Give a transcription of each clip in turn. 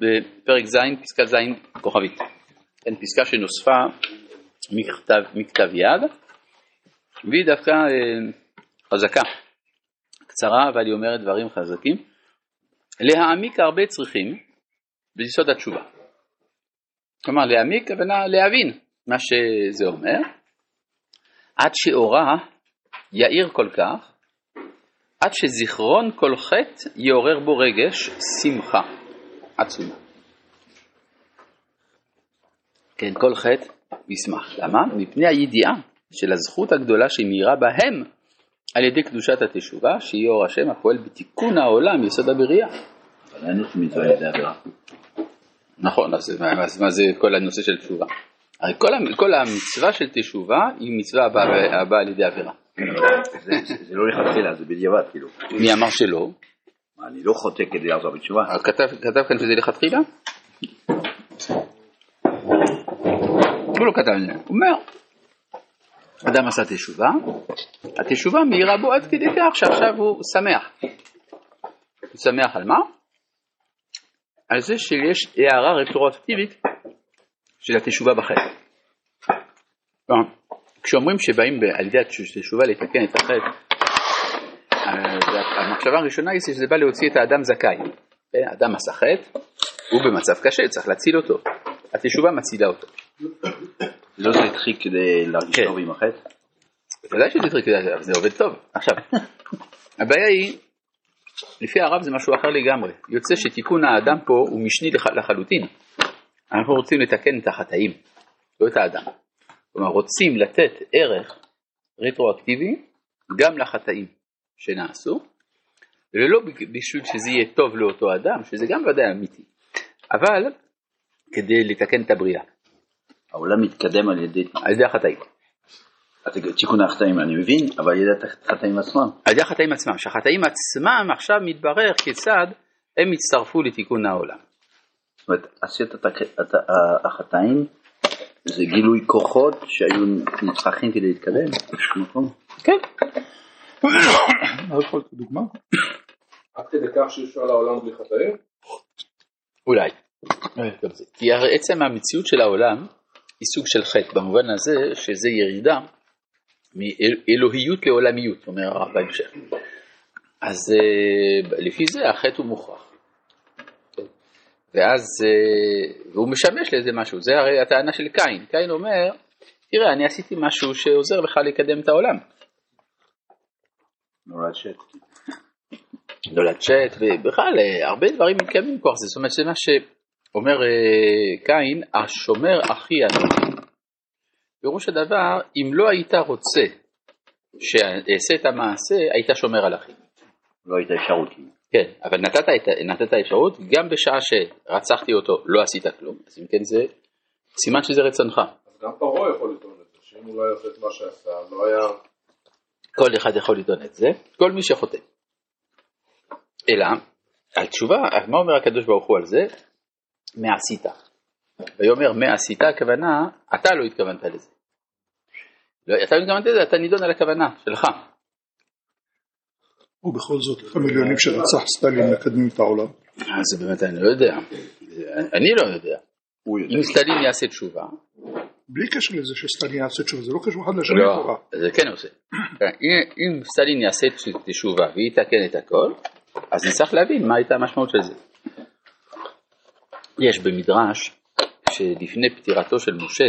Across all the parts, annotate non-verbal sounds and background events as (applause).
בפרק ז', פסקה ז', כוכבית. כן, פסקה שנוספה מכתב, מכתב יד, והיא דווקא אה, חזקה, קצרה, אבל היא אומרת דברים חזקים. להעמיק הרבה צריכים ביסוד התשובה. כלומר, להעמיק, הכוונה להבין מה שזה אומר, עד שאורה יאיר כל כך, עד שזיכרון כל חטא יעורר בו רגש שמחה עצומה. כן, כל חטא ישמח. למה? מפני הידיעה של הזכות הגדולה שמאירה בהם על ידי קדושת התשובה, שהיא אור השם הפועל בתיקון העולם, יסוד הבריאה. נכון, אז מה זה כל הנושא של תשובה? הרי כל המצווה של תשובה היא מצווה הבאה על ידי עבירה. זה לא לכתחילה, זה בדיעבד, כאילו. מי אמר שלא? אני לא חוטא כדי לחזור בתשובה. כתב כאן שזה לכתחילה? הוא לא כתב, הוא אומר, אדם עשה תשובה, התשובה מאירה בו עד כדי כך שעכשיו הוא שמח. הוא שמח על מה? על זה שיש הערה רטרואקטיבית של התשובה בחטא. כשאומרים שבאים על ידי התשובה לתקן את החטא, המחשבה הראשונה היא שזה בא להוציא את האדם זכאי. אדם עשה חטא, הוא במצב קשה, צריך להציל אותו. התשובה מצילה אותו. לא זה התחיל כדי להרגיש כן. טוב עם החטא? בוודאי שזה התחיל כדי, אבל זה עובד טוב. עכשיו, הבעיה היא, לפי הרב זה משהו אחר לגמרי. יוצא שתיקון האדם פה הוא משני לחלוטין. אנחנו רוצים לתקן את החטאים, לא את האדם. כלומר, רוצים לתת ערך רטרואקטיבי גם לחטאים שנעשו, ולא בשביל שזה יהיה טוב לאותו אדם, שזה גם ודאי אמיתי, אבל כדי לתקן את הבריאה. העולם מתקדם על ידי... על ידי החטאים. תיקון החטאים אני מבין, אבל על ידי החטאים עצמם. על ידי החטאים עצמם, שהחטאים עצמם עכשיו מתברר כיצד הם הצטרפו לתיקון העולם. זאת אומרת, עשית את החטאים זה גילוי כוחות שהיו נצרכים כדי להתקדם? כן. מה יכול דוגמה? עד כדי כך שאי אפשר לעולם בלי חטאים? אולי. כי הרי עצם המציאות של העולם היא סוג של חטא, במובן הזה שזה ירידה מאלוהיות לעולמיות, אומר הרב בהמשך. אז אה, לפי זה החטא הוא מוכרח. ואז, אה, והוא משמש לאיזה משהו, זה הרי הטענה של קין, קין אומר, תראה, אני עשיתי משהו שעוזר לך לקדם את העולם. נולד שט. נולד שט, ובכלל, אה, הרבה דברים מתקיימים מכוח זה, זאת אומרת, זה מה שאומר אה, קין, השומר אחי אני. פירוש הדבר, אם לא היית רוצה שאעשה את המעשה, היית שומר על אחי. לא הייתה אפשרות. כן, אבל נתת, את, נתת אפשרות, גם בשעה שרצחתי אותו לא עשית כלום, אז אם כן זה סימן שזה רצונך. אז גם פרעה יכול לטעון את זה, שאם הוא לא היה עושה את מה שעשה, לא היה... כל אחד יכול לטעון את זה, כל מי שחוטא. אלא, על תשובה, מה אומר הקדוש ברוך הוא על זה? מעשית. ויאמר מעשית, הכוונה, אתה לא התכוונת לזה. לא, אתה לא התכוונת לזה, אתה נידון על הכוונה שלך. ובכל זאת המיליונים שרצח סטלין מקדמים את העולם. אה, זה באמת אני לא יודע, אני לא יודע. אם סטלין יעשה תשובה. בלי קשר לזה שסטלין יעשה תשובה, זה לא קשור אחד לשני לא, זה כן עושה. אם סטלין יעשה תשובה ויתקן את הכל, אז נצטרך להבין מה הייתה המשמעות של זה. יש במדרש שלפני פטירתו של משה,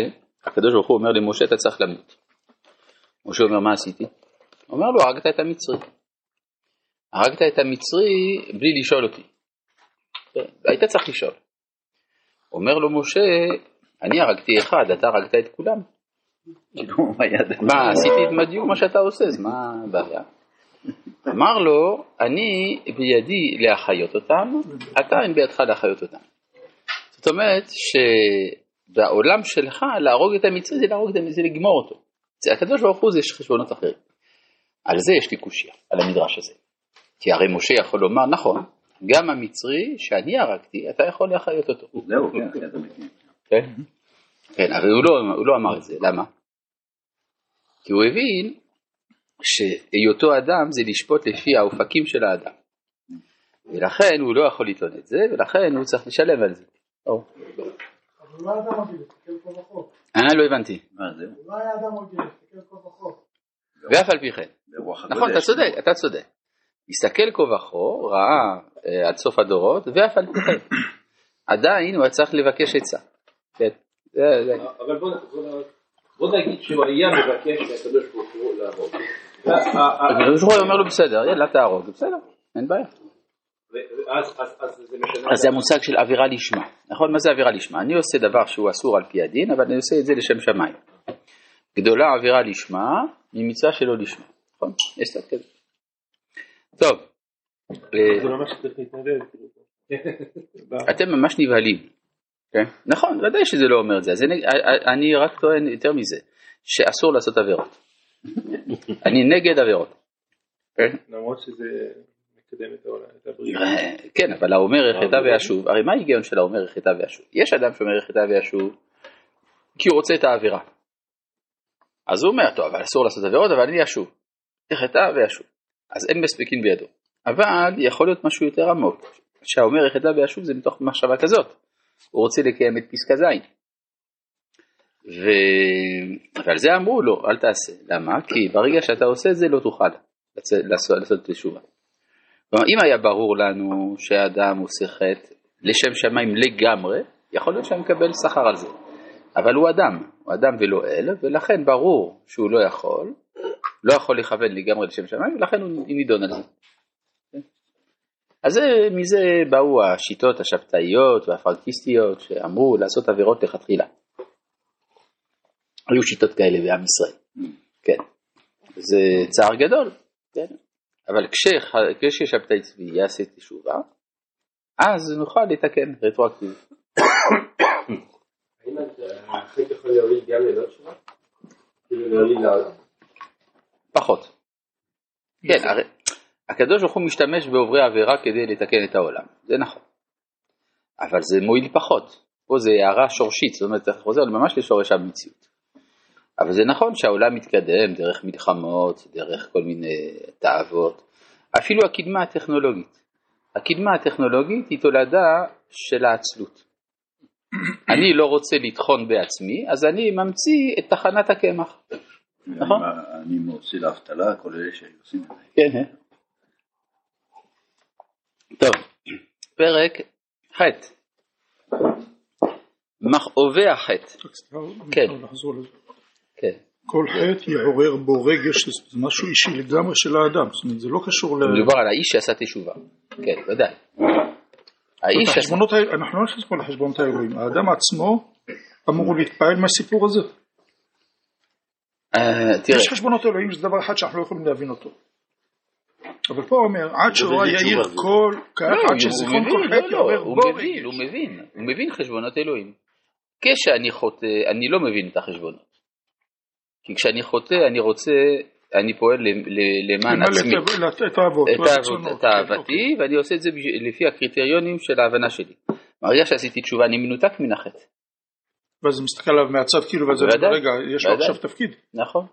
הקדוש ברוך הוא אומר למשה אתה צריך למות. משה אומר מה עשיתי? אומר לו הרגת את המצרי. הרגת את המצרי בלי לשאול אותי. היית צריך לשאול. אומר לו משה, אני הרגתי אחד, אתה הרגת את כולם. מה, עשיתי בדיוק מה שאתה עושה, אז מה הבעיה? אמר לו, אני בידי להחיות אותם, אתה אין בידך להחיות אותם. זאת אומרת שבעולם שלך להרוג את המצרי זה להרוג את המצרי, זה לגמור אותו. הקדוש ברוך הוא זה יש חשבונות אחרים. על זה יש לי קושייה, על המדרש הזה. כי הרי משה יכול לומר, נכון, גם המצרי שאני הרגתי, אתה יכול להחיות אותו. זהו, כן, כן. כן, אבל הוא לא, הוא לא אמר את זה, למה? כי הוא הבין שהיותו אדם זה לשפוט לפי האופקים של האדם. ולכן הוא לא יכול לטעון את זה, ולכן הוא צריך לשלם על זה. או. אבל לא אדם רגיל, תסתכל. אה, לא הבנתי. מה זה? לא היה אדם רגיל, תסתכל כה וכה. ואף על פי כן. נכון, אתה. צודק, אתה צודק. הסתכל כה וכה, ראה אה, עד סוף הדורות, ואף על פי כן. (coughs) עדיין הוא היה צריך לבקש עצה. כן. זה- זה- אבל בוא, בוא, בוא נגיד שהוא היה מבקש מהקדוש ברוך הוא לעבוד. וה- הקדוש ברוך הוא אומר לו בסדר, יאללה תהרוג, בסדר, אין בעיה. אז- זה המושג של עבירה לשמה, נכון? מה זה עבירה לשמה? אני עושה דבר שהוא אסור על פי הדין, אבל אני עושה את זה לשם שמיים. גדולה עבירה לשמה, ממצווה שלא לשמה, נכון? יש קצת כזה. טוב, אה, להתנדב. כאילו. אתם ממש נבהלים, כן? נכון, ודאי שזה לא אומר את זה, אז אני, אני רק טוען יותר מזה, שאסור לעשות עבירות. (laughs) אני נגד עבירות. כן? למרות שזה מקדם את העולם, את הבריאות. כן, אבל האומר יחטא וישוב, הרי מה ההיגיון של האומר יחטא וישוב? יש אדם שאומר יחטא וישוב כי הוא רוצה את העבירה. אז הוא אומר, טוב, אבל אסור לעשות עבירות, אבל אני אשוב. יחטא וישוב. אז אין מספיקין בידו. אבל יכול להיות משהו יותר עמוק. שהאומר יחטא וישוב זה מתוך מחשבה כזאת. הוא רוצה לקיים את פסקה ז'. ו... ועל זה אמרו לו, אל תעשה. למה? כי ברגע שאתה עושה את זה לא תוכל לעשות, לעשות תשובה. כלומר, אם היה ברור לנו שהאדם עושה חטא לשם שמיים לגמרי, יכול להיות שאני מקבל שכר על זה. אבל הוא אדם, הוא אדם ולא אל, ולכן ברור שהוא לא יכול, לא יכול לכוון לגמרי לשם שמיים, ולכן הוא נידון על זה. אז זה, מזה באו השיטות השבתאיות והפרנקיסטיות שאמרו לעשות עבירות לכתחילה. היו שיטות כאלה בעם ישראל, כן. זה צער גדול, כן. אבל כש- כששבתאי צבי יעשה תשובה, אז נוכל לתקן רטרואקטיבית. האם החטא יכול להוריד גם ללא תשובה? כאילו להוריד לעולם? פחות. כן, הרי הקדוש ברוך הוא משתמש בעוברי עבירה כדי לתקן את העולם, זה נכון. אבל זה מועיל פחות. פה זה הערה שורשית, זאת אומרת, אתה חוזר ממש לשורש המציאות. אבל זה נכון שהעולם מתקדם דרך מלחמות, דרך כל מיני תאוות, אפילו הקדמה הטכנולוגית. הקדמה הטכנולוגית היא תולדה של העצלות. (coughs) אני לא רוצה לטחון בעצמי, אז אני ממציא את תחנת הקמח. נכון. אני- מוציא לאבטלה, כל אלה שהיו עושים את זה. כן, אה? טוב, פרק ח' מכאובי החטא, כן. כן, כל חטא יעורר בו רגש, זה משהו אישי לגמרי של האדם, זאת אומרת זה לא קשור ל... מדובר על האיש שעשה תשובה, כן, ודאי. האיש אנחנו לא נכנסים פה לחשבונות האלוהים, האדם עצמו אמור להתפעל מהסיפור הזה. אה, תראה, יש חשבונות אלוהים זה דבר אחד שאנחנו לא יכולים להבין אותו. אבל פה הוא אומר, עד שאורה זה יאיר כל, לא, עד הוא שזיכרון כל לא, חטא לא, יעורר הוא בו מבין, רגש. הוא מבין, הוא מבין חשבונות אלוהים. כשאני חוטא, אני לא מבין את החשבונות. כי כשאני חוטא, אני רוצה, אני פועל ל- ל- למען עצמי. את- את האהבות, את והרצונות. האהבות- את אהבתי, ואני עושה את זה לפי הקריטריונים של ההבנה שלי. ברגע שעשיתי תשובה, אני מנותק מן החטא. ואז הוא מסתכל עליו מהצד כאילו, ואז רגע, יש לו. עכשיו תפקיד. נכון.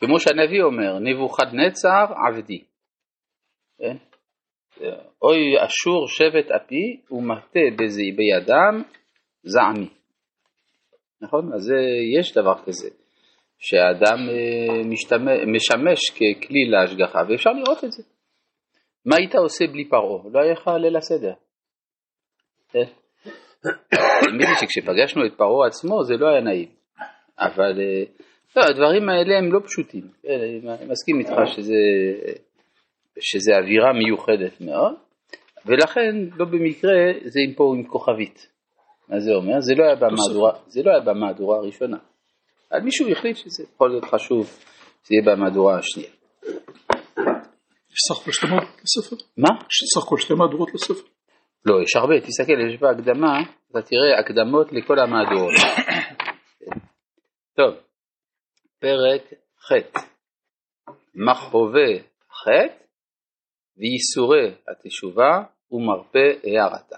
כמו שהנביא אומר, נבוכדנצר עבדי. כן? אוי אשור שבט אפי ומטה בזה בידם זעמי. נכון? אז יש דבר כזה, שהאדם אה, משמש ככלי להשגחה, ואפשר לראות את זה. מה היית עושה בלי פרעה? לא היה לך ליל הסדר. כן? האמת היא שכשפגשנו את פרעה עצמו זה לא היה נעים, אבל אה, לא, הדברים האלה הם לא פשוטים, כן, אני מסכים איתך שזה, שזה אווירה מיוחדת מאוד, ולכן לא במקרה זה עם פה עם כוכבית. מה זה אומר? זה לא היה במהדורה, זה לא היה במהדורה הראשונה. אבל מישהו החליט שזה יכול להיות חשוב שזה יהיה במהדורה השנייה. יש סך הכל שתי מהדורות לספר? מה? יש סך הכל שתי מהדורות לספר? לא, יש הרבה, תסתכל, יש בהקדמה, אתה תראה הקדמות לכל המהדורות. טוב, פרק ח' מכאובי חטא וייסורי התשובה ומרפא הערתה.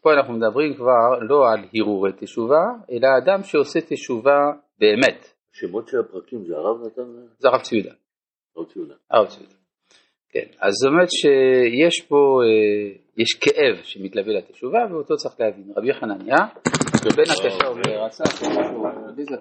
פה אנחנו מדברים כבר לא על הרהורי תשובה, אלא אדם שעושה תשובה באמת. שמות של הפרקים זה הרב נתן? זה הרב ציודה. הרב ציודה. הרב ציודה. כן, אז זאת אומרת שיש פה, אה, יש כאב שמתלווה לתשובה ואותו צריך להבין. רבי חנניה, ובין הקשה אומר,